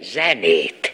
zenét.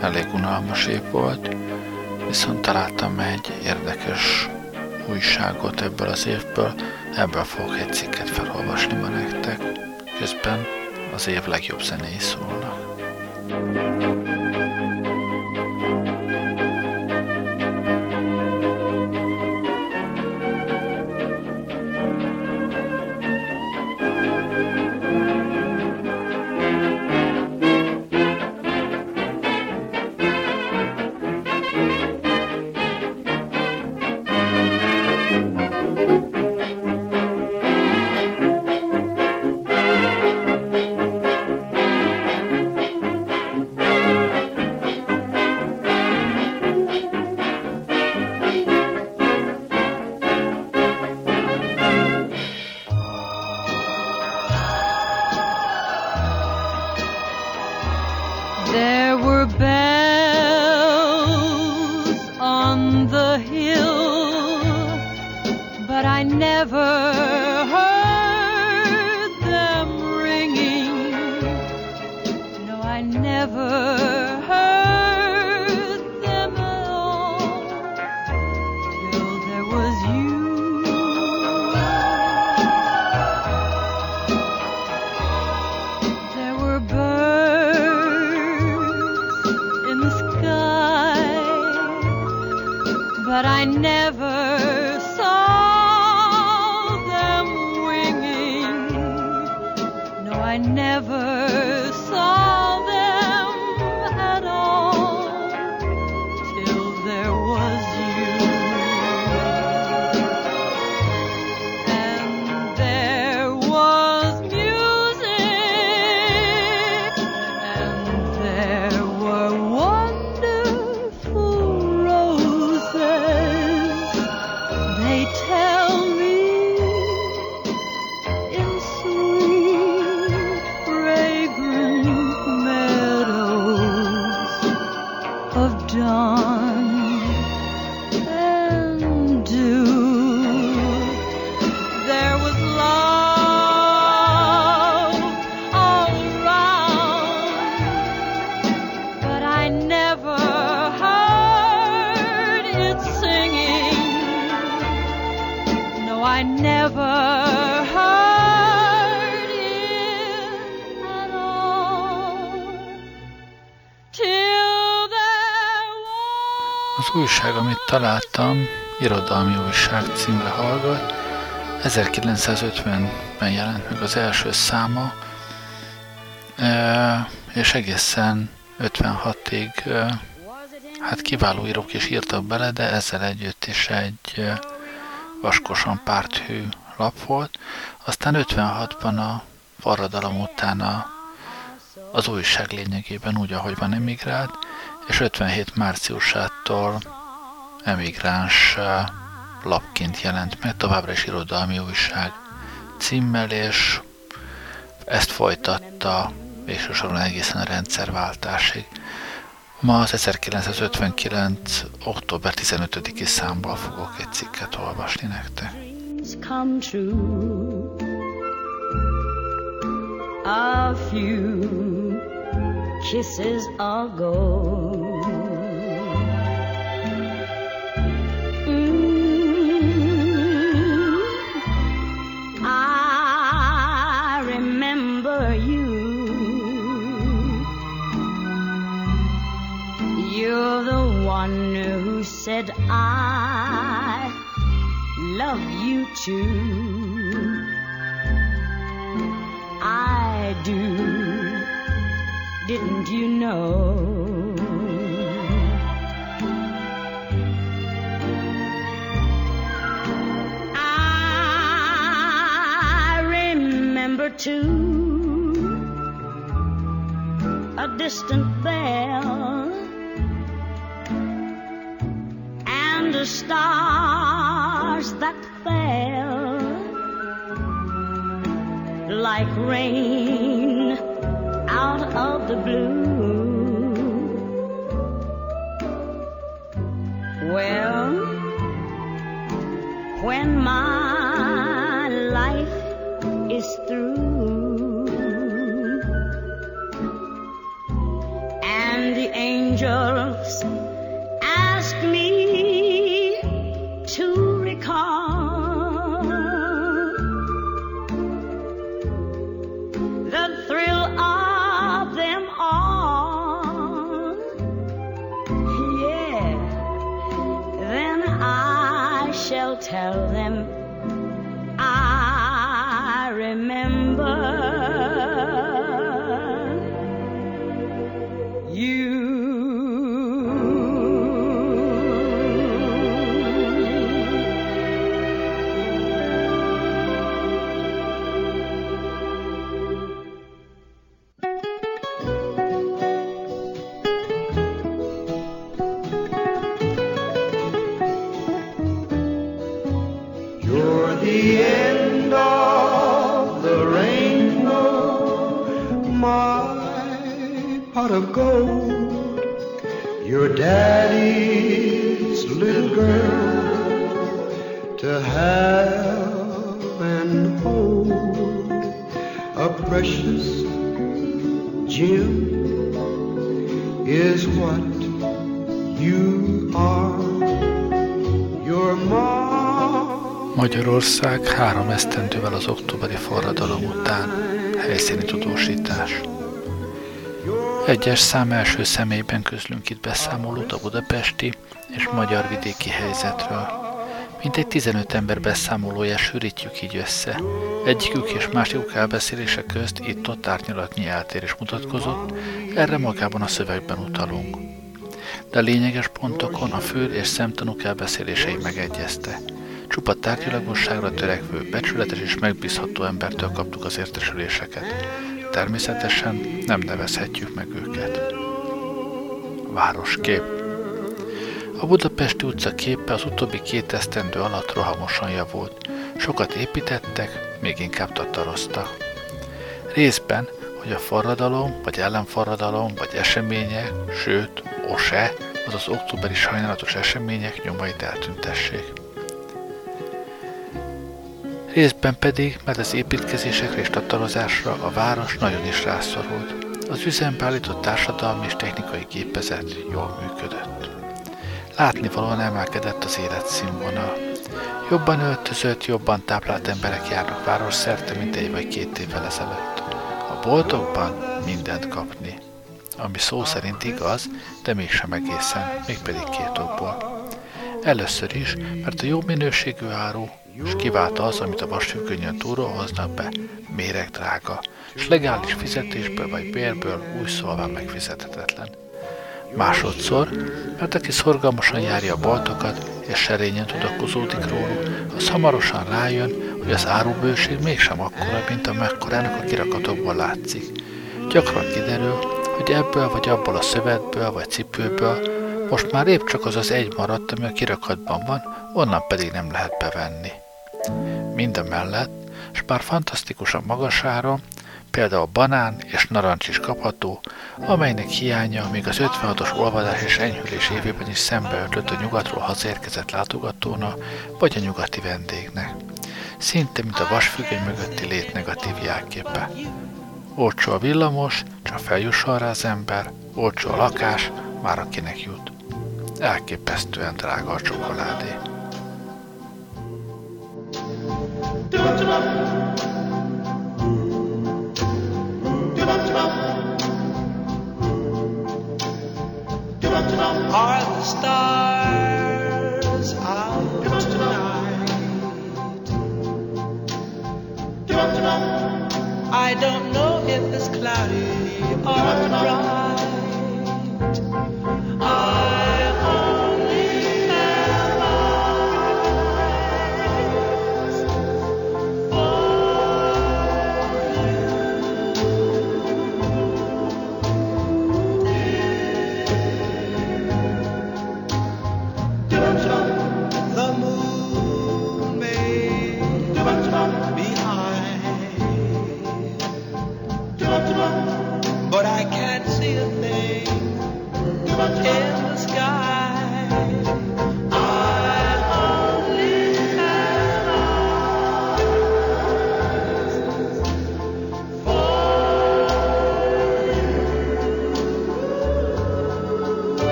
Elég unalmas év volt, viszont találtam egy érdekes újságot ebből az évből, ebből fogok egy cikket felolvasni ma nektek. Közben az év legjobb zenéi szólnak. There were Az újság, amit találtam, Irodalmi Újság címre hallgat. 1950-ben jelent meg az első száma, és egészen 56-ig e, hát kiváló írók is írtak bele, de ezzel együtt is egy vaskosan párthű lap volt. Aztán 56-ban a forradalom után a, az újság lényegében úgy, ahogy van emigrált, és 57 márciusától emigráns lapként jelent meg, továbbra is irodalmi újság címmel, és ezt folytatta végső soron egészen a rendszerváltásig. Ma az 1959. október 15-i számból fogok egy cikket olvasni nektek. A few kisses are gold. Mm, I remember you. You're the one who said I love you too. I do. Didn't you know? I remember too a distant bell and the stars that fell like rain the blue. Well, when my life is through to have and hold. A precious gem is what you are. Your mom. Magyarország három esztendővel az októberi forradalom után helyszíni tudósítás. Egyes szám első személyben közlünk itt beszámolót a budapesti és magyar vidéki helyzetről. Mintegy 15 ember beszámolója sűrítjük így össze. Egyikük és másikuk elbeszélése közt itt-ott árnyalatnyi eltérés mutatkozott, erre magában a szövegben utalunk. De lényeges pontokon a fő és szemtanúk elbeszélései megegyezte. Csupa tárgyalagosságra törekvő, becsületes és megbízható embertől kaptuk az értesüléseket természetesen nem nevezhetjük meg őket. Városkép A Budapesti utca képe az utóbbi két esztendő alatt rohamosan javult. Sokat építettek, még inkább tataroztak. Részben, hogy a forradalom, vagy ellenforradalom, vagy események, sőt, OSE, azaz októberi sajnálatos események nyomait eltüntessék részben pedig, mert az építkezésekre és tatarozásra a város nagyon is rászorult. Az üzembe állított társadalmi és technikai gépezet jól működött. Látnivalóan emelkedett az életszínvonal. Jobban öltözött, jobban táplált emberek járnak város szerte, mint egy vagy két évvel ezelőtt. A boltokban mindent kapni. Ami szó szerint igaz, de mégsem egészen, mégpedig két okból. Először is, mert a jó minőségű áru, és kiválta az, amit a vasfüggönyön túlról hoznak be, méreg drága, és legális fizetésből vagy bérből új szolván megfizethetetlen. Másodszor, mert aki szorgalmasan járja a boltokat, és serényen tudakozódik róluk, az hamarosan rájön, hogy az árubőség mégsem akkora, mint amekkorának a kirakatokból látszik. Gyakran kiderül, hogy ebből vagy abból a szövetből vagy cipőből most már épp csak az az egy maradt, ami a kirakatban van, onnan pedig nem lehet bevenni. Mind a mellett, és bár fantasztikusan magasára, például banán és narancs is kapható, amelynek hiánya még az 56-os olvadás és enyhülés évében is szembeötlött a nyugatról hazérkezett látogatóna vagy a nyugati vendégnek. Szinte, mint a vasfüggöny mögötti lét negatív jelképe. Olcsó a villamos, csak feljusson rá az ember, olcsó a lakás, már akinek jut. Elképesztően drága a csokoládé. Are the stars out tonight? I don't know if it's cloudy or bright.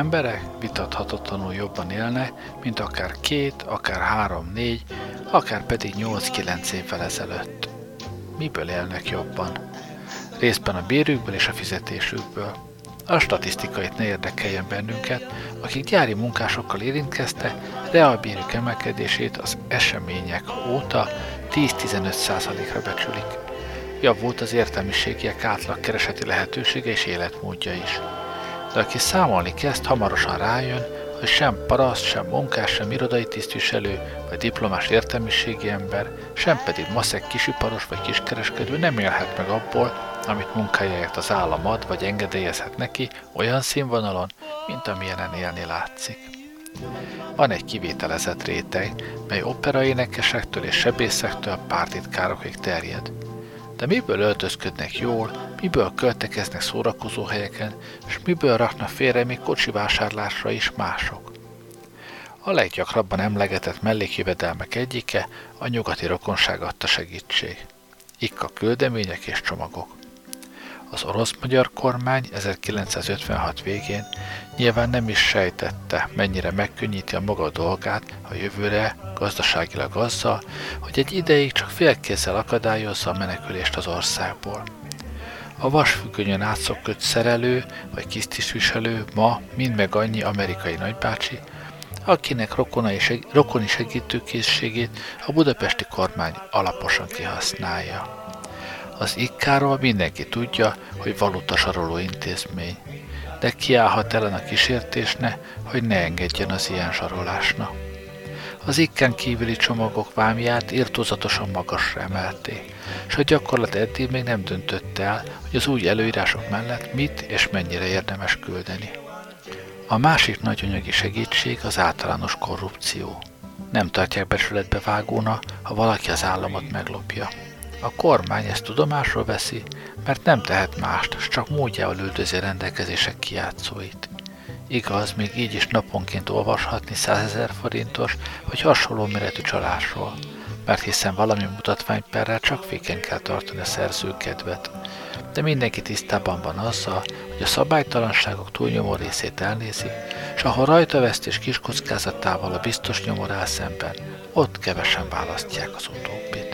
Emberek vitathatatlanul jobban élnek, mint akár két, akár három, négy, akár pedig nyolc-kilenc évvel ezelőtt. Miből élnek jobban? Részben a bérükből és a fizetésükből. A statisztikait ne érdekeljen bennünket, akik gyári munkásokkal érintkezte, reálbérük emelkedését az események óta 10-15%-ra becsülik. Javult az értelmiségiek átlag kereseti lehetősége és életmódja is. De aki számolni kezd, hamarosan rájön, hogy sem paraszt, sem munkás, sem irodai tisztviselő, vagy diplomás értelmiségi ember, sem pedig maszek kisiparos vagy kiskereskedő nem élhet meg abból, amit munkájáért az állam ad, vagy engedélyezhet neki olyan színvonalon, mint amilyenen élni látszik. Van egy kivételezett réteg, mely operaénekesektől és sebészektől pártitkárokig terjed. De miből öltözködnek jól, miből költekeznek szórakozó helyeken, és miből raknak félre még kocsi vásárlásra is mások? A leggyakrabban emlegetett mellékjövedelmek egyike a nyugati rokonság adta segítség. Ikka küldemények és csomagok. Az orosz-magyar kormány 1956 végén nyilván nem is sejtette, mennyire megkönnyíti a maga dolgát a jövőre gazdaságilag azzal, hogy egy ideig csak félkézzel akadályozza a menekülést az országból. A vasfüggönyön átszokott szerelő vagy kisztisviselő ma mind meg annyi amerikai nagybácsi, akinek rokona és, rokoni segítőkészségét a budapesti kormány alaposan kihasználja. Az ikkáról mindenki tudja, hogy valuta saroló intézmény, de kiállhat ellen a kísértésne, hogy ne engedjen az ilyen sarolásnak. Az ikken kívüli csomagok vámját írtózatosan magasra emelték, és a gyakorlat eddig még nem döntött el, hogy az új előírások mellett mit és mennyire érdemes küldeni. A másik nagy anyagi segítség az általános korrupció. Nem tartják becsületbe vágóna, ha valaki az államot meglopja. A kormány ezt tudomásról veszi, mert nem tehet mást, s csak módjával üldözi rendelkezések kiátszóit. Igaz, még így is naponként olvashatni 100 ezer forintos vagy hasonló méretű csalásról, mert hiszen valami mutatványperrel csak féken kell tartani a szerzőkedvet. De mindenki tisztában van azzal, hogy a szabálytalanságok túlnyomó részét elnézi, és ahol rajtavesztés kis kockázatával a biztos nyomor szemben, ott kevesen választják az utóbbit.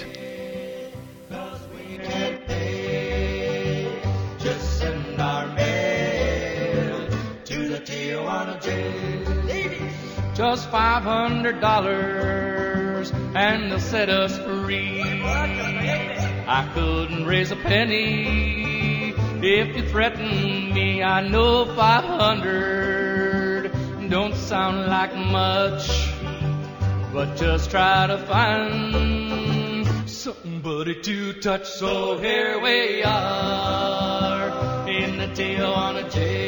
Just five hundred dollars and they'll set us free. I couldn't raise a penny if you threaten me. I know five hundred don't sound like much, but just try to find somebody to touch. So here we are in the Tijuana jail.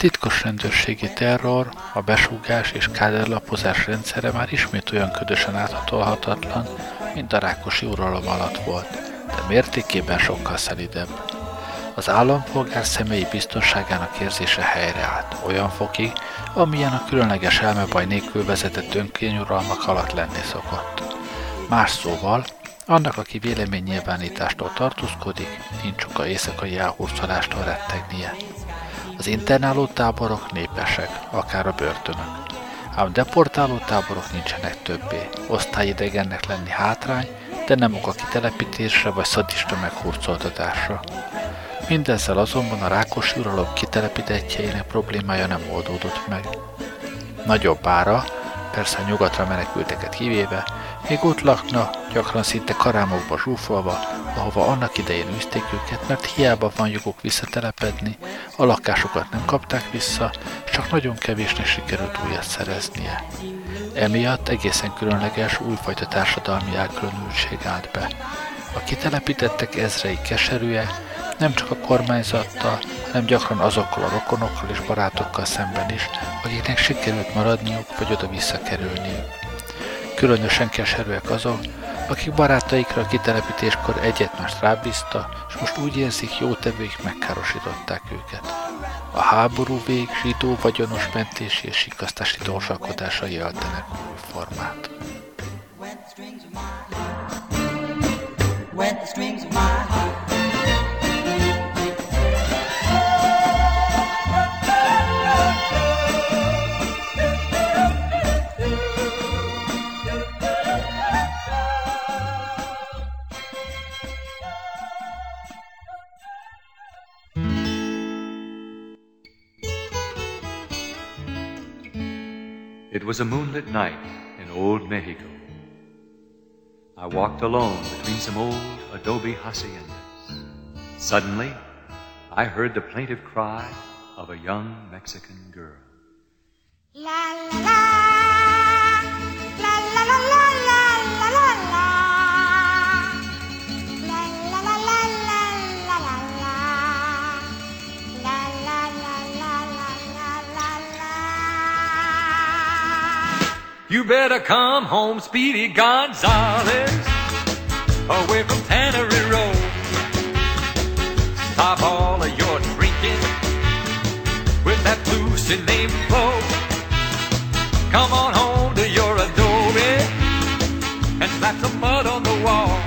Titkos rendőrségi terror, a besúgás és káderlapozás rendszere már ismét olyan ködösen áthatolhatatlan, mint a Rákosi uralom alatt volt, de mértékében sokkal szelidebb. Az állampolgár személyi biztonságának érzése helyreállt, olyan fokig, amilyen a különleges elmebaj nélkül vezetett önkényuralmak alatt lenni szokott. Más szóval, annak, aki véleménynyilvánítástól tartózkodik, nincs oka éjszakai elhurcolástól rettegnie. Az internáló táborok népesek, akár a börtönök. Ám deportáló táborok nincsenek többé. Osztályidegennek lenni hátrány, de nem ok a kitelepítésre vagy szadista meghurcoltatásra. Mindezzel azonban a rákos uralom kitelepítettjeinek problémája nem oldódott meg. Nagyobb ára, persze a nyugatra menekülteket kivéve, még ott lakna, gyakran szinte karámokba zsúfolva, ahova annak idején űzték őket, mert hiába van joguk visszatelepedni, a lakásokat nem kapták vissza, csak nagyon kevésnek sikerült újat szereznie. Emiatt egészen különleges, újfajta társadalmi elkülönültség állt be. A kitelepítettek ezrei keserűje nem csak a kormányzattal, hanem gyakran azokkal a rokonokkal és barátokkal szemben is, akiknek sikerült maradniuk vagy oda visszakerülniük. Különösen keserűek azok, akik barátaikra a kitelepítéskor egyet-mást rábízta, és most úgy érzik, jó tevőik megkárosították őket. A háború vég zsidó vagyonos mentési és sikasztási dorsalkodásai öltenek új formát. Went the strings of my was a moonlit night in old Mexico. I walked alone between some old adobe haciendas. Suddenly, I heard the plaintive cry of a young Mexican girl. La la la, la la la la. You better come home, Speedy Gonzales, away from Tannery Road. Stop all of your drinking with that Lucy named Flo. Come on home to your adobe and slap some mud on the wall.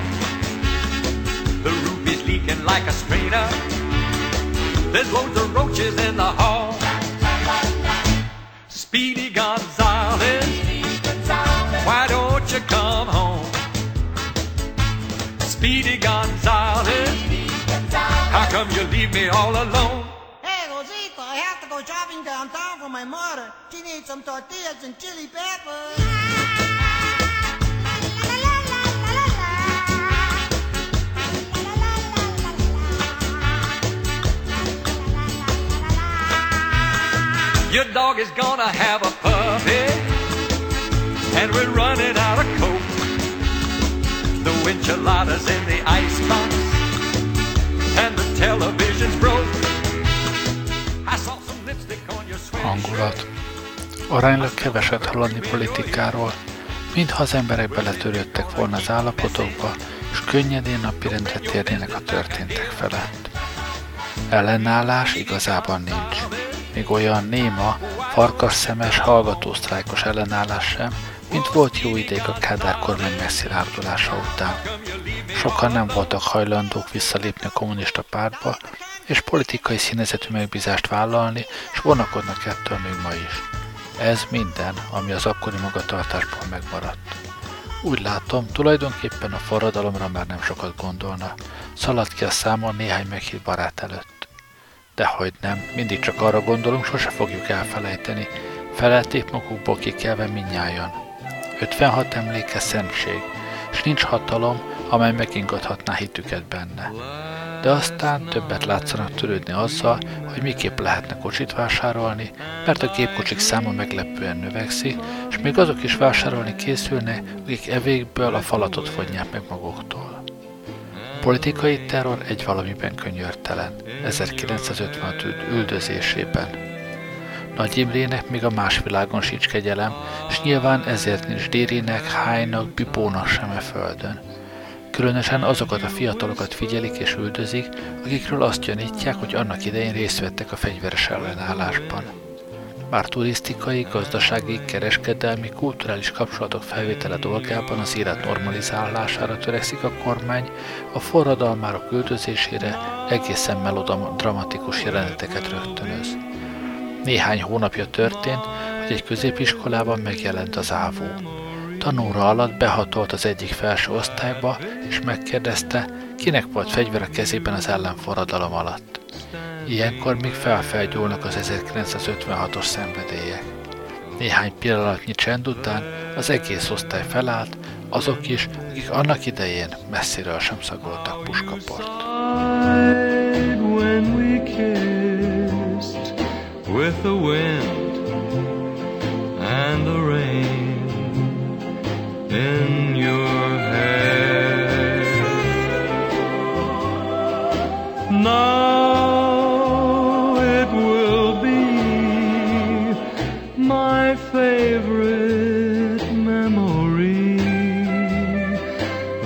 The roof is leaking like a strainer. There's loads of roaches in the hall. Speedy Gonzales, how come you leave me all alone? Hey, Rosita, I have to go shopping downtown for my mother. She needs some tortillas and chili peppers. Your dog is gonna have a puppy, and we're running out of coke. The enchiladas in the icebox, and the television's broke. I saw some lipstick on your. Hangulat. Aránylag keveset hallani politikáról, mintha az emberek beletörődtek volna az állapotokba, és könnyedén napirendre térnének a történtek felett. Ellenállás igazában nincs. Még olyan néma, farkas szemes, hallgatósztrájkos ellenállás sem, mint volt jó ideig a Kádár kormány messzirárdulása után. Sokan nem voltak hajlandók visszalépni a kommunista pártba, és politikai színezetű megbízást vállalni, és vonakodnak ettől még ma is. Ez minden, ami az akkori magatartásból megmaradt. Úgy látom, tulajdonképpen a forradalomra már nem sokat gondolna. Szaladt ki a számon néhány meghív barát előtt. Dehogy nem, mindig csak arra gondolunk, sose fogjuk elfelejteni. Felelték magukból kikelve minnyájan. 56 emléke szentség, és nincs hatalom, amely megingathatná hitüket benne. De aztán többet látszanak törődni azzal, hogy miképp lehetne kocsit vásárolni, mert a gépkocsik száma meglepően növekszik, és még azok is vásárolni készülnek, akik evékből a falatot vonják meg maguktól. Politikai terror egy valamiben könyörtelen, 1956 üld- üldözésében. Nagy Imrének még a más világon sincs kegyelem, és nyilván ezért nincs Dérinek, Hájnak, Bipónak sem e földön. Különösen azokat a fiatalokat figyelik és üldözik, akikről azt gyanítják, hogy annak idején részt vettek a fegyveres ellenállásban. Bár turisztikai, gazdasági, kereskedelmi, kulturális kapcsolatok felvétele dolgában az élet normalizálására törekszik a kormány, a forradalmárok üldözésére egészen melodramatikus jeleneteket rögtönöz. Néhány hónapja történt, hogy egy középiskolában megjelent az ávó. Tanóra alatt behatolt az egyik felső osztályba, és megkérdezte, kinek volt fegyver a kezében az ellenforradalom alatt. Ilyenkor még felfelgyúlnak az 1956-os szenvedélyek. Néhány pillanatnyi csend után az egész osztály felállt, azok is, akik annak idején messziről sem szagoltak puskaport. With the wind and the rain in your hair. Now it will be my favorite memory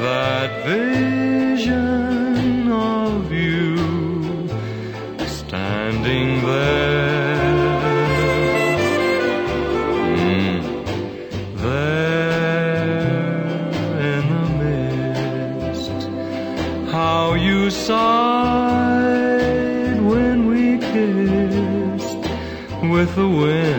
that vision of you standing there, sighed when we kissed with the wind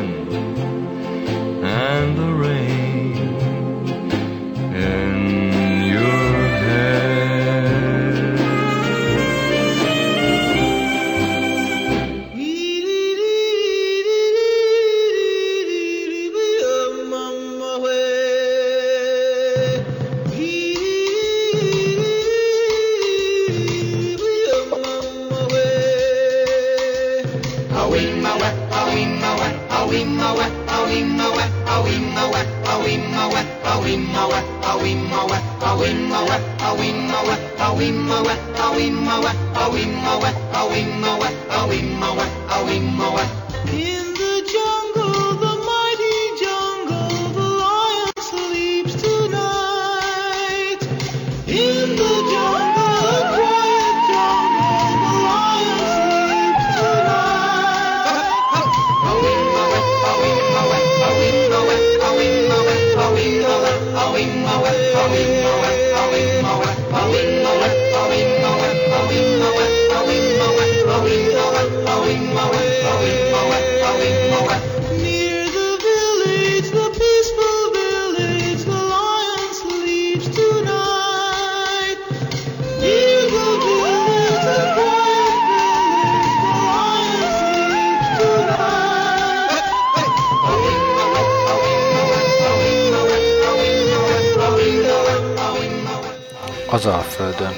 Az Alföldön.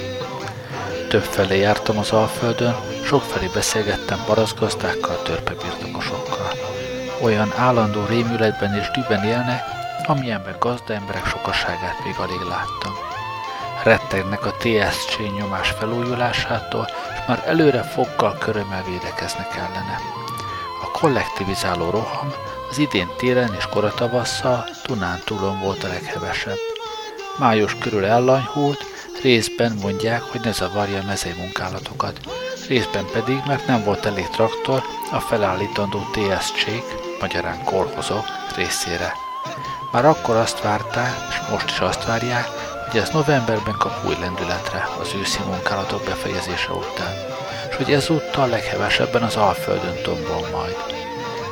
Többfelé jártam az Alföldön, sokfelé beszélgettem paraszgazdákkal, törpebirtokosokkal. Olyan állandó rémületben és düben élnek, amilyenben gazda emberek sokaságát még alig láttam. Rettegnek a TSC nyomás felújulásától, és már előre fokkal körömmel védekeznek ellene. A kollektivizáló roham az idén télen és koratavasszal Dunántúlon volt a leghevesebb. Május körül ellanyhult, részben mondják, hogy ne zavarja a mezei munkálatokat, részben pedig, mert nem volt elég traktor a felállítandó TSC-k, magyarán kolhozó részére. Már akkor azt várták, és most is azt várják, hogy ez novemberben kap új lendületre az őszi munkálatok befejezése után, és hogy ezúttal leghevesebben az Alföldön tombol majd.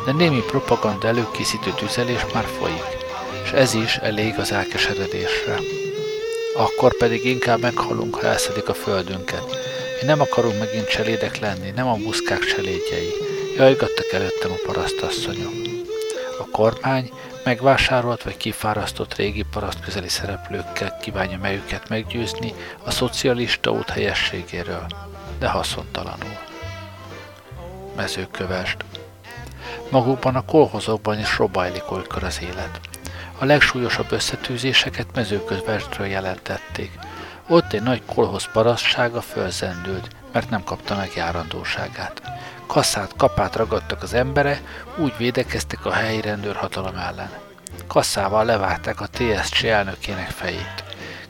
De némi propaganda előkészítő tüzelés már folyik, és ez is elég az elkeseredésre. Akkor pedig inkább meghalunk, ha elszedik a földünket. Mi nem akarunk megint cselédek lenni, nem a muszkák cselédjei. Jajgattak előttem a parasztasszonyok. A kormány megvásárolt vagy kifárasztott régi paraszt közeli szereplőkkel kívánja meg őket meggyőzni a szocialista út helyességéről, de haszontalanul. Mezőkövest. Magukban a kolhozokban is robajlik olykor az élet. A legsúlyosabb összetűzéseket mezőkövestről jelentették. Ott egy nagy kolhoz parasztsága fölzendült, mert nem kapta meg járandóságát. Kasszát, kapát ragadtak az embere, úgy védekeztek a helyi rendőrhatalom ellen. Kasszával levágták a TSC elnökének fejét.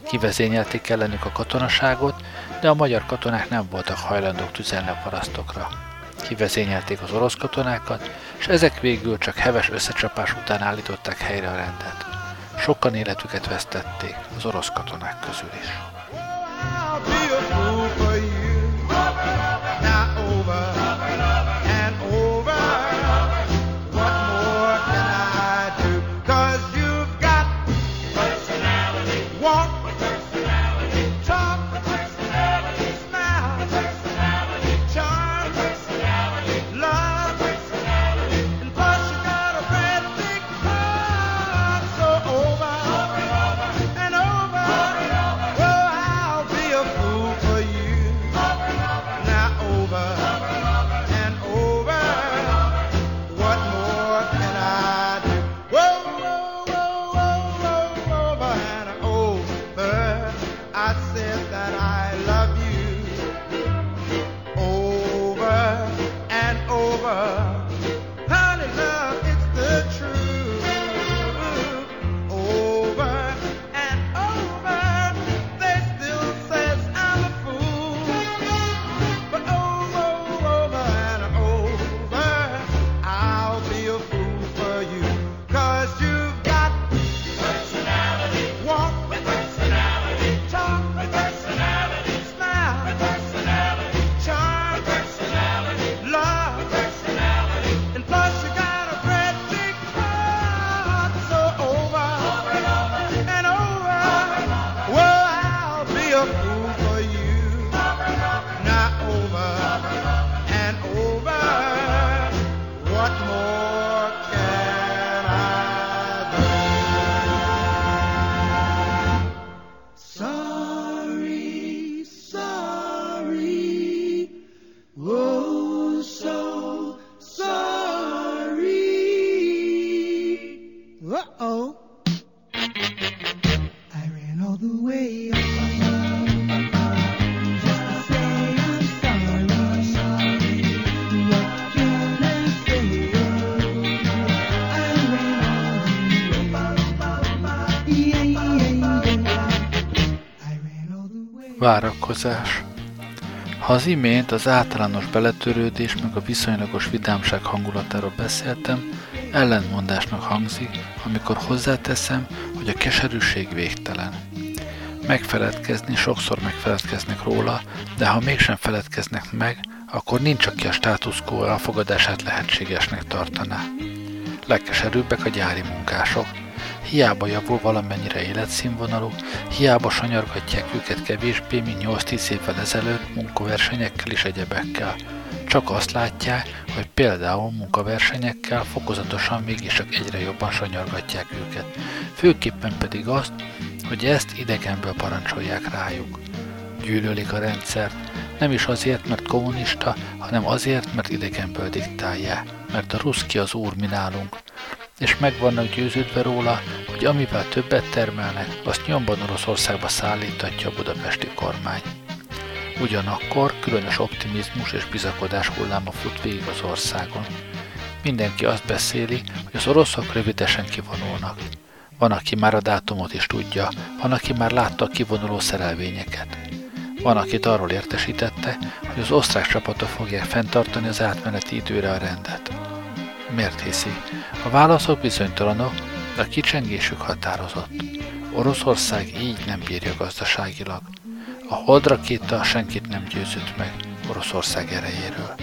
Kivezényelték ellenük a katonaságot, de a magyar katonák nem voltak hajlandók tüzelni a parasztokra. Kivezényelték az orosz katonákat, és ezek végül csak heves összecsapás után állították helyre a rendet. Sokan életüket vesztették, az orosz katonák közül is. Várakozás. Ha az imént az általános beletörődés meg a viszonylagos vidámság hangulatáról beszéltem, ellentmondásnak hangzik, amikor hozzáteszem, hogy a keserűség végtelen. Megfeledkezni sokszor megfeledkeznek róla, de ha mégsem feledkeznek meg, akkor nincs, aki a status elfogadását lehetségesnek tartaná. Legkeserűbbek a gyári munkások. Hiába javul valamennyire életszínvonaluk, hiába sanyargatják őket kevésbé, mint 8-10 évvel ezelőtt munkaversenyekkel és egyebekkel. Csak azt látják, hogy például munkaversenyekkel fokozatosan mégis csak egyre jobban sanyargatják őket. Főképpen pedig azt, hogy ezt idegenből parancsolják rájuk. Gyűlölik a rendszert, nem is azért, mert kommunista, hanem azért, mert idegenből diktálja, mert a ruszki az úr mi nálunk, és meg vannak győződve róla, hogy amivel többet termelnek, azt nyomban Oroszországba szállítatja a budapesti kormány. Ugyanakkor különös optimizmus és bizakodás hulláma fut végig az országon. Mindenki azt beszéli, hogy az oroszok rövidesen kivonulnak. Van, aki már a dátumot is tudja, van, aki már látta a kivonuló szerelvényeket. Van, akit arról értesítette, hogy az osztrák csapatok fogják fenntartani az átmeneti időre a rendet. Miért hiszi? A válaszok bizonytalanok, de a kicsengésük határozott. Oroszország így nem bírja gazdaságilag. A holdrakéta senkit nem győzött meg Oroszország erejéről.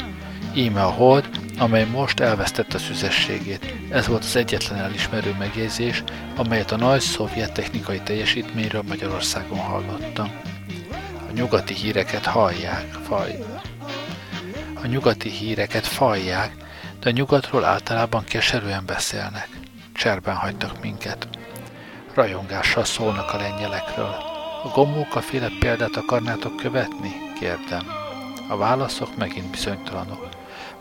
Íme a hold, amely most elvesztette a szüzességét. Ez volt az egyetlen elismerő megjegyzés, amelyet a nagy szovjet technikai teljesítményről Magyarországon hallottam. A nyugati híreket hallják, faj. A nyugati híreket fajják, de nyugatról általában keserűen beszélnek. Cserben hagytak minket. Rajongással szólnak a lengyelekről. A gomóka féle példát akarnátok követni? Kérdem. A válaszok megint bizonytalanok.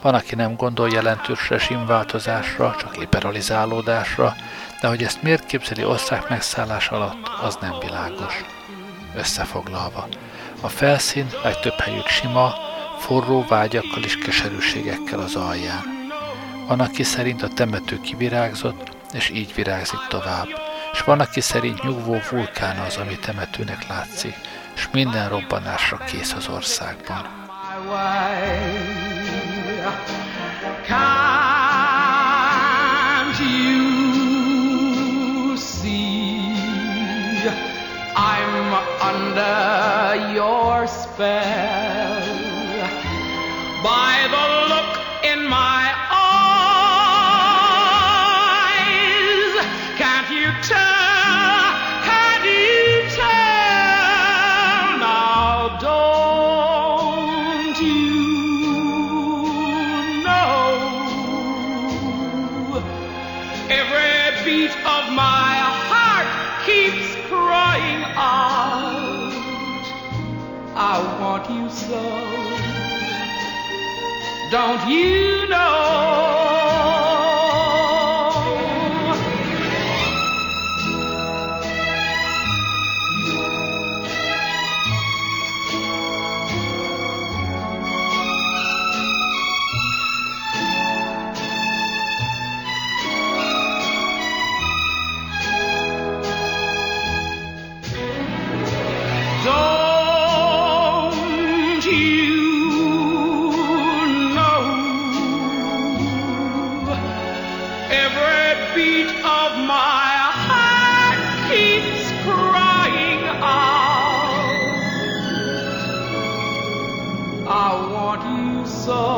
Van, aki nem gondol jelentős rezsimváltozásra, csak liberalizálódásra, de hogy ezt miért képzeli osztrák megszállás alatt, az nem világos. Összefoglalva, a felszín legtöbb helyük sima, forró vágyakkal és keserűségekkel az alján. Van, aki szerint a temető kivirágzott, és így virágzik tovább, és van, aki szerint nyugvó vulkán az, ami temetőnek látszik, és minden robbanásra kész az országban. Can't you see I'm under your spell by the so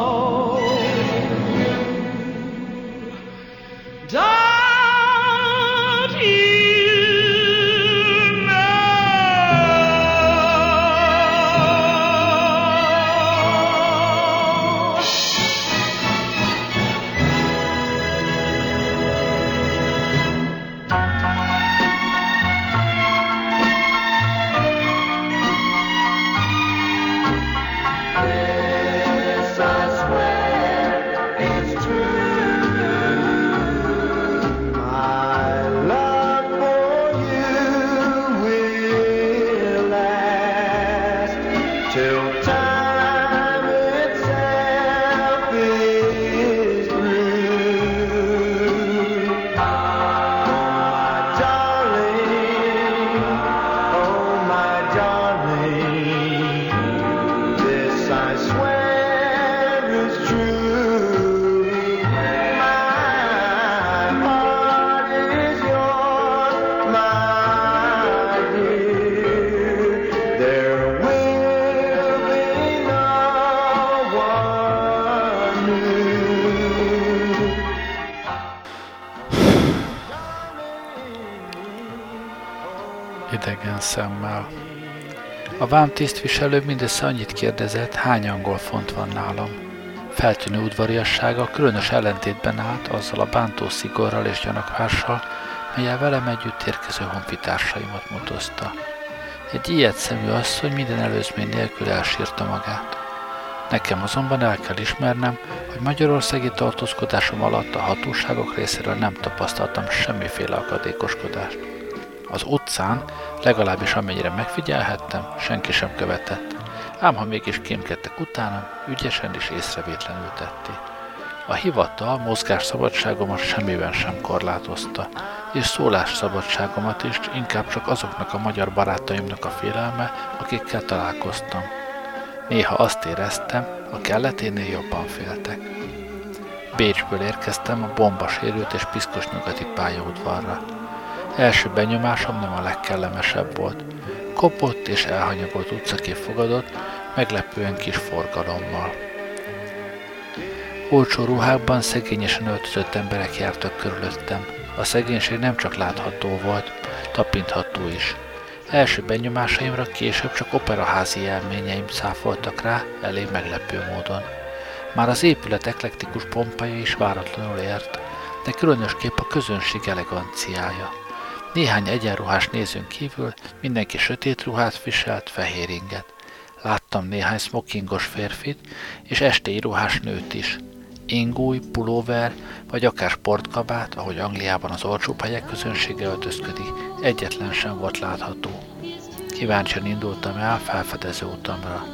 Vám tisztviselő mindössze annyit kérdezett, hány angol font van nálam. Feltűnő udvariassága különös ellentétben állt azzal a bántó szigorral és gyanakvással, melyel velem együtt érkező honfitársaimat mutozta. Egy ilyet szemű asszony minden előzmény nélkül elsírta magát. Nekem azonban el kell ismernem, hogy magyarországi tartózkodásom alatt a hatóságok részéről nem tapasztaltam semmiféle akadékoskodást. Az utcán, legalábbis amennyire megfigyelhettem, senki sem követett. Ám ha mégis kémkedtek utánam, ügyesen és észrevétlenül tették. A hivatal mozgásszabadságomat semmiben sem korlátozta, és szólásszabadságomat is inkább csak azoknak a magyar barátaimnak a félelme, akikkel találkoztam. Néha azt éreztem, a kelleténél jobban féltek. Bécsből érkeztem a bombasérült és piszkos nyugati pályaudvarra. Első benyomásom nem a legkellemesebb volt. Kopott és elhanyagolt utcakép fogadott, meglepően kis forgalommal. Olcsó ruhákban szegényesen öltözött emberek jártak körülöttem. A szegénység nem csak látható volt, tapintható is. Első benyomásaimra később csak operaházi élményeim száfoltak rá, elég meglepő módon. Már az épület eklektikus pompája is váratlanul ért, de különösképp a közönség eleganciája. Néhány egyenruhás nézőn kívül mindenki sötét ruhát viselt, fehér inget. Láttam néhány smokingos férfit, és estéi ruhás nőt is. Ingúj, pulóver, vagy akár sportkabát, ahogy Angliában az olcsóbb helyek közönsége öltözködik, egyetlen sem volt látható. Kíváncsian indultam el felfedező utamra.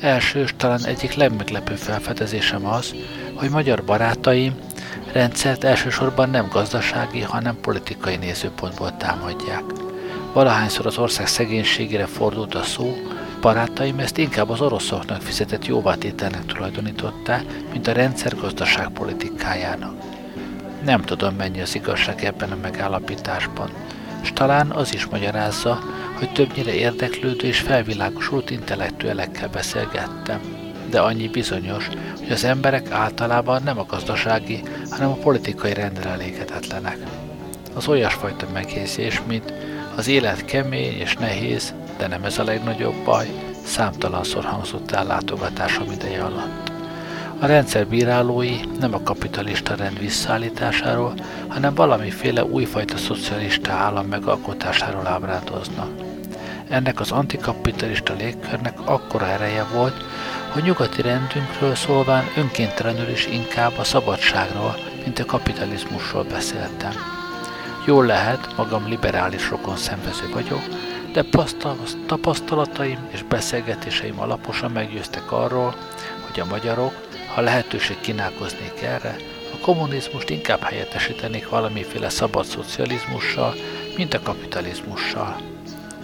Első és talán egyik legmeglepőbb felfedezésem az, hogy magyar barátaim rendszert elsősorban nem gazdasági, hanem politikai nézőpontból támadják. Valahányszor az ország szegénységére fordult a szó, barátaim ezt inkább az oroszoknak fizetett jóvátételnek tulajdonították, mint a rendszer gazdaságpolitikájának. Nem tudom, mennyi az igazság ebben a megállapításban, és talán az is magyarázza, hogy többnyire érdeklődő és felvilágosult intellektuelekkel beszélgettem. De annyi bizonyos, hogy az emberek általában nem a gazdasági, hanem a politikai rendre elégedetlenek. Az olyasfajta megjegyzés, mint az élet kemény és nehéz, de nem ez a legnagyobb baj, számtalanszor hangzott el látogatásom ideje alatt. A rendszer bírálói nem a kapitalista rend visszaállításáról, hanem valamiféle újfajta szocialista állam megalkotásáról ábrádoznak. Ennek az antikapitalista légkörnek akkora ereje volt, hogy nyugati rendünkről szólván önkéntelenül is inkább a szabadságról, mint a kapitalizmusról beszéltem. Jól lehet, magam liberális rokon szenvező vagyok, de tapasztalataim és beszélgetéseim alaposan meggyőztek arról, hogy a magyarok, ha lehetőség kínálkoznék erre, a kommunizmust inkább helyettesítenék valamiféle szabad szocializmussal, mint a kapitalizmussal.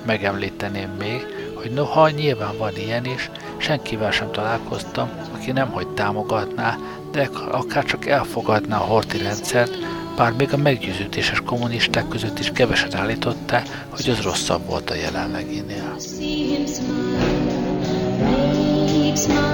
Megemlíteném még, hogy noha nyilván van ilyen is, senkivel sem találkoztam, aki nem hogy támogatná, de akár csak elfogadná a horti rendszert, bár még a meggyőződéses kommunisták között is keveset állították, hogy az rosszabb volt a jelenleginél. Makes my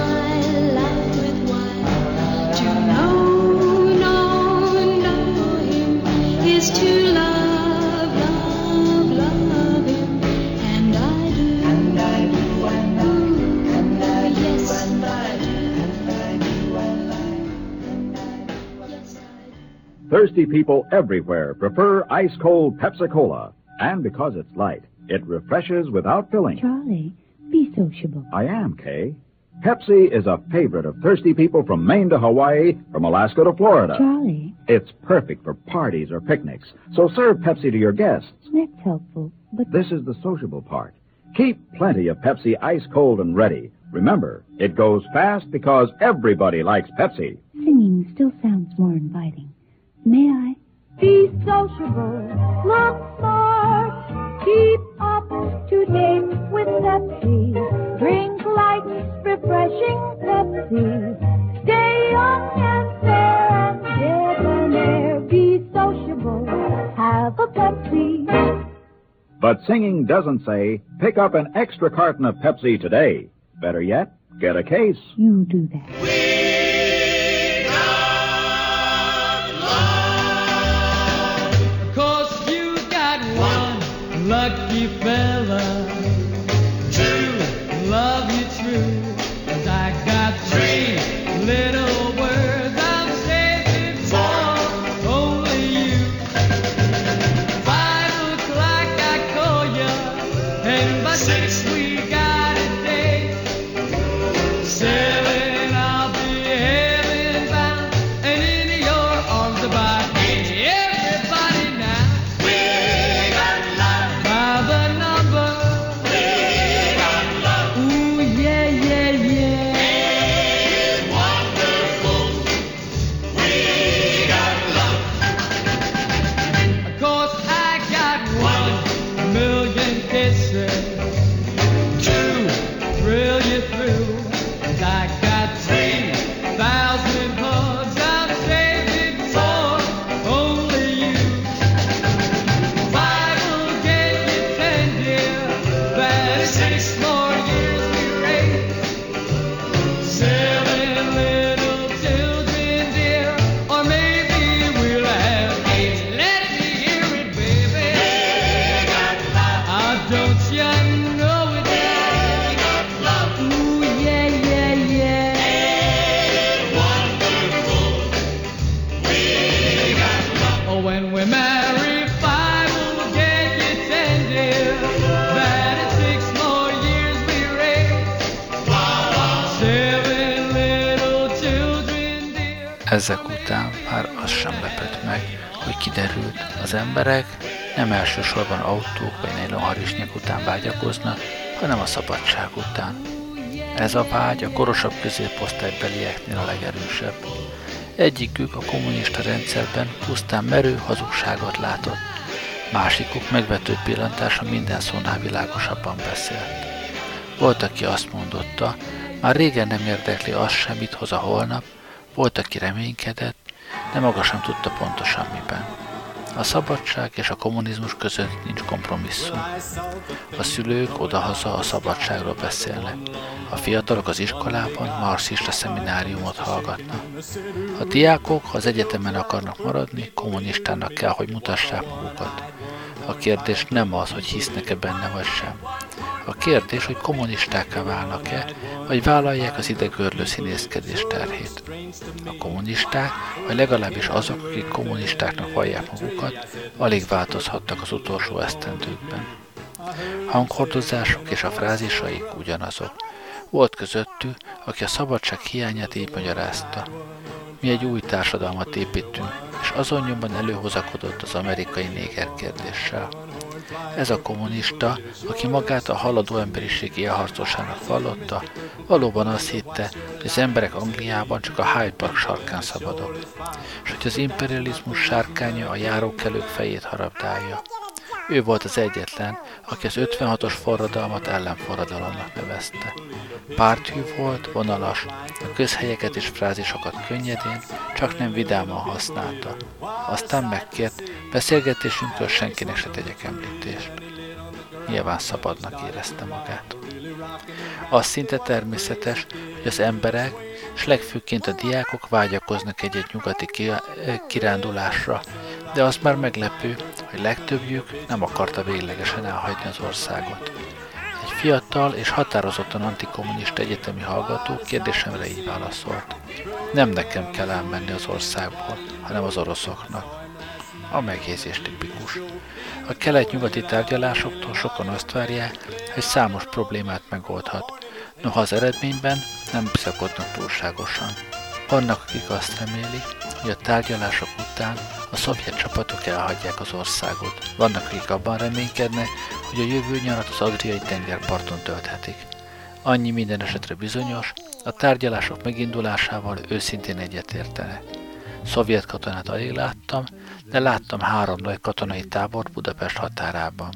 Thirsty people everywhere prefer ice cold Pepsi Cola. And because it's light, it refreshes without filling. Charlie, be sociable. I am, Kay. Pepsi is a favorite of thirsty people from Maine to Hawaii, from Alaska to Florida. Charlie, It's perfect for parties or picnics. So serve Pepsi to your guests. that's helpful, but This is the sociable part. Keep plenty of Pepsi ice cold and ready. Remember, it goes fast because everybody likes Pepsi. singing still sounds more inviting. May I? Be sociable, look smart, keep up to date with Pepsi. Drink light, refreshing Pepsi. Stay young and fair and debonair. Be sociable, have a Pepsi. But singing doesn't say, pick up an extra carton of Pepsi today. Better yet, get a case. You do that. not emberek nem elsősorban autók vagy nejlonharisnyák után vágyakoznak, hanem a szabadság után. Ez a vágy a korosabb középosztálybelieknél a legerősebb. Egyikük a kommunista rendszerben pusztán merő hazugságot látott, másikuk megvető pillantása minden szónál világosabban beszélt. Volt, aki azt mondotta, már régen nem érdekli az sem, mit hoz a holnap, volt, aki reménykedett, de maga sem tudta pontosan miben. A szabadság és a kommunizmus között nincs kompromisszum. A szülők odahaza a szabadságról beszélnek. A fiatalok az iskolában marxista szemináriumot hallgatnak. A diákok, ha az egyetemen akarnak maradni, kommunistának kell, hogy mutassák magukat. A kérdés nem az, hogy hisznek-e benne vagy sem. A kérdés, hogy kommunistákká válnak-e, vagy vállalják az idegörlő színészkedés terhét. A kommunisták, vagy legalábbis azok, akik kommunistáknak vallják magukat, alig változhattak az utolsó esztendőkben. Hanghordozások és a frázisaik ugyanazok. Volt közöttük, aki a szabadság hiányát így magyarázta. Mi egy új társadalmat építünk, és azon nyomban előhozakodott az amerikai néger kérdéssel. Ez a kommunista, aki magát a haladó emberiség élharcosának vallotta, valóban azt hitte, hogy az emberek Angliában csak a Hyde Park sarkán szabadok, és hogy az imperializmus sárkánya a járókelők fejét harabdálja. Ő volt az egyetlen, aki az 56-os forradalmat ellenforradalomnak nevezte. Párthű volt, vonalas, a közhelyeket és frázisokat könnyedén, csak nem vidáman használta. Aztán megkért, beszélgetésünkről senkinek se tegyek említést. Nyilván szabadnak érezte magát. Az szinte természetes, hogy az emberek, és legfőként a diákok vágyakoznak egy-egy nyugati kirándulásra, de az már meglepő, hogy legtöbbjük nem akarta véglegesen elhagyni az országot. Egy fiatal és határozottan antikommunista egyetemi hallgató kérdésemre így válaszolt. Nem nekem kell elmenni az országból, hanem az oroszoknak. A megjegyzés tipikus. A kelet-nyugati tárgyalásoktól sokan azt várják, hogy számos problémát megoldhat, noha az eredményben nem bizakodnak túlságosan. Vannak, akik azt remélik, hogy a tárgyalások után szovjet csapatok elhagyják az országot. Vannak, akik abban reménykednek, hogy a jövő nyarat az Adriai tengerparton tölthetik. Annyi minden esetre bizonyos, a tárgyalások megindulásával őszintén egyetértenek. Szovjet katonát alig láttam, de láttam három nagy katonai tábor Budapest határában.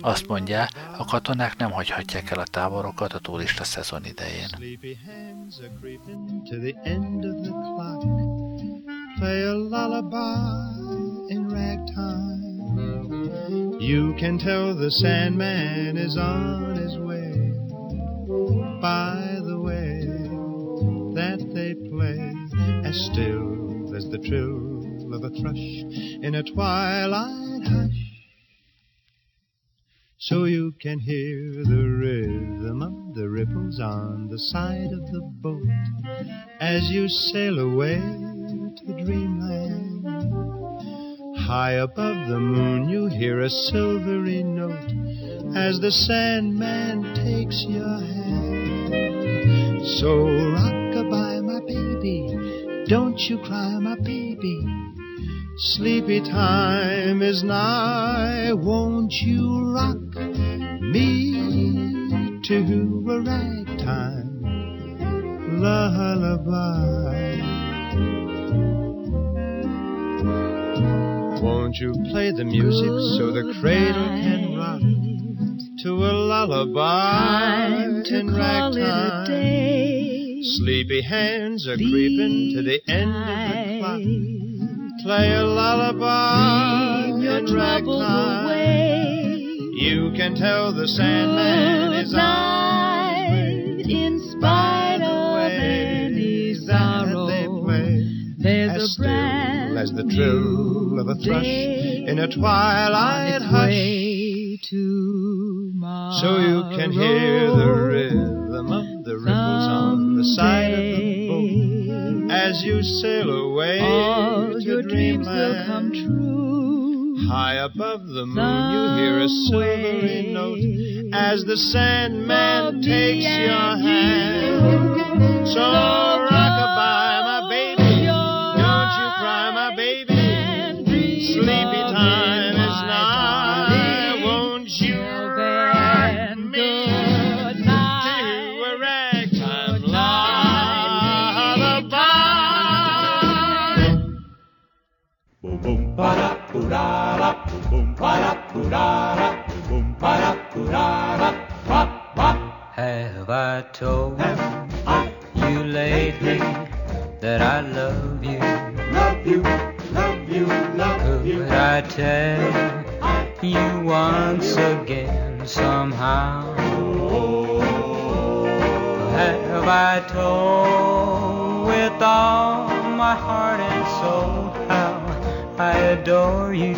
Azt mondja, a katonák nem hagyhatják el a táborokat a turista szezon idején. Play a lullaby in ragtime. You can tell the Sandman is on his way by the way that they play as still as the trill of a thrush in a twilight hush. So you can hear the rhythm of the ripples on the side of the boat as you sail away to dreamland. High above the moon you hear a silvery note as the Sandman takes your hand. So rock-a-bye, my baby, don't you cry, my baby. Sleepy time is nigh, won't you rock me to a ragtime lullaby? Won't you play the music so the cradle can rock to a lullaby in ragtime? Sleepy hands are creeping to the end of the clock. Play a lullaby in ragtime. You can tell the Sandman is on his way. In spite of any sorrow, there's a brand as the trill of a thrush in a twilight hush. So you can hear the rhythm of the ripples on the side of the boat as you sail away All to your dreams will dreamland. come true. High above the moon, you hear a silvery note as the Sandman takes your hand. So boom, ba-da, ba-da, boom, ba-da, ba-da, pop, pop. Have I told you lately that I love you? Love you, love you, love you. Could I tell you once again somehow? Have I told with all my heart and soul I adore you?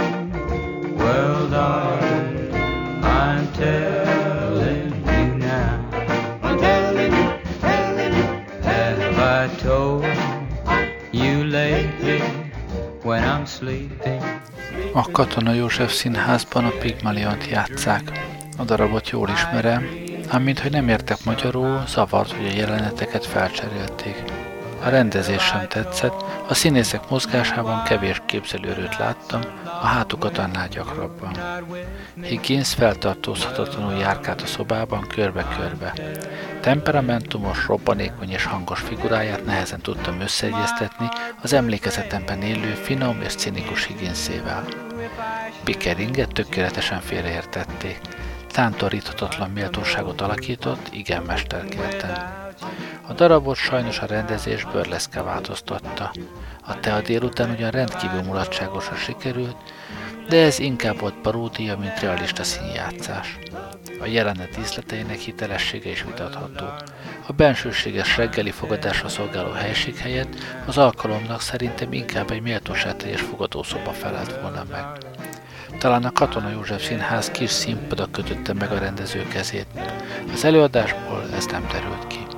Well, darling, I'm telling you now. I'm telling you, telling you, Have I told you lately when I'm sleeping? A Katona József Színházban a Pigmaliont játszák. A darabot jól ismerem, ám minthogy nem értek magyarul, zavart, hogy a jeleneteket felcserélték. A rendezés sem tetszett, a színészek mozgásában kevés képzelőrőt láttam, a hátukat annál gyakrabban. Higgins feltartózhatatlanul járkált a szobában körbe-körbe. Temperamentumos, robbanékony és hangos figuráját nehezen tudtam összeegyeztetni az emlékezetemben élő, finom és cinikus Higginsével. Pickeringet tökéletesen félreértették. Tántoríthatatlan méltóságot alakított, igen mesterkélten. A darabot sajnos a rendezés bőrleszke változtatta. A tea délután ugyan rendkívül mulatságosra sikerült, de ez inkább volt paródia, mint realista színjátszás. A jelenet díszleteinek hitelessége is vitatható. A bensőséges reggeli fogadásra szolgáló helység helyett az alkalomnak szerintem inkább egy méltóságteljes fogadószoba felelt volna meg. Talán a Katona József Színház kis színpada kötötte meg a rendező kezét. Az előadásból ez nem derült ki.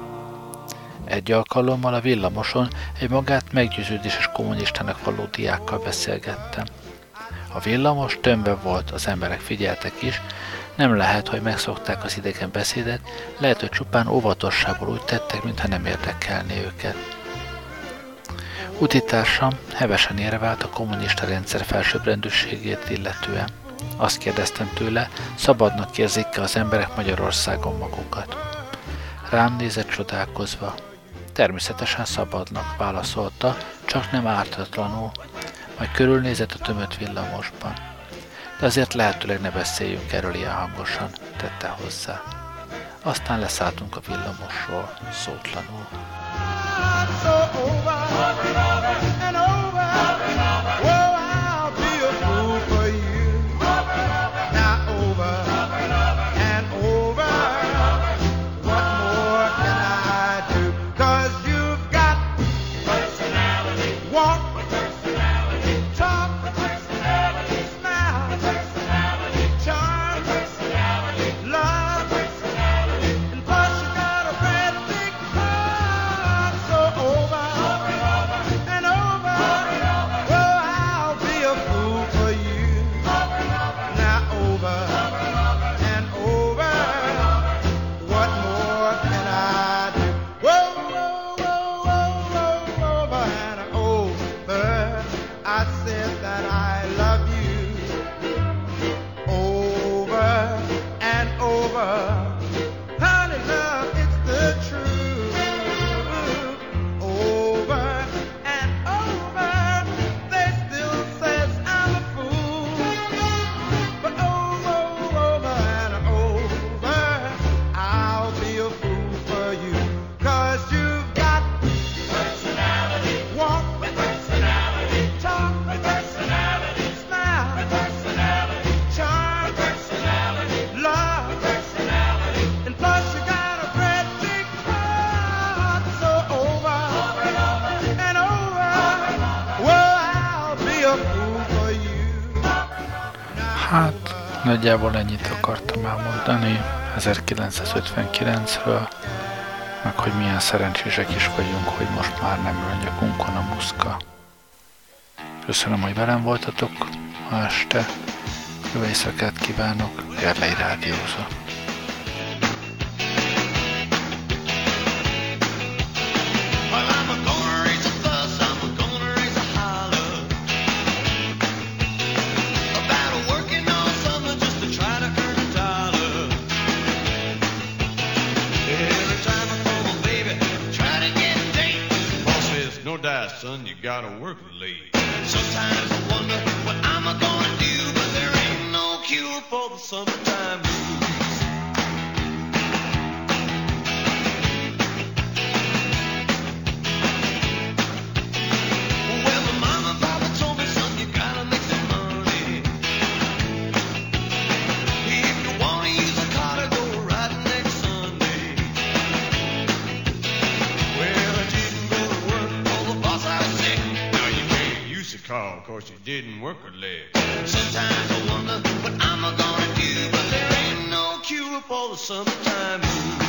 Egy alkalommal a villamoson egy magát meggyőződéses kommunistának való diákkal beszélgettem. A villamos tömve volt, az emberek figyeltek is, nem lehet, hogy megszokták az idegen beszédet, lehet, hogy csupán óvatossából úgy tettek, mintha nem érdekelné őket. Utitársam hevesen érvált a kommunista rendszer felsőbbrendűségét illetően. Azt kérdeztem tőle, szabadnak érzik-e az emberek Magyarországon magukat. Rám nézett csodálkozva. Természetesen szabadnak, válaszolta, csak nem ártatlanul, majd körülnézett a tömött villamosban. De azért lehetőleg ne beszéljünk erről ilyen hangosan, tette hozzá. Aztán leszálltunk a villamosról, szótlanul. Nagyjából ennyit akartam elmondani 1959-ről, meg hogy milyen szerencsések is vagyunk, hogy most már nem ül nyakunkon a muszka. Köszönöm, hogy velem voltatok ma este. Jó éjszakát kívánok, Gerlei Rádióza. call, course you didn't work a leg. Sometimes I wonder what I'm gonna do, but there ain't no cure for the summertime blues.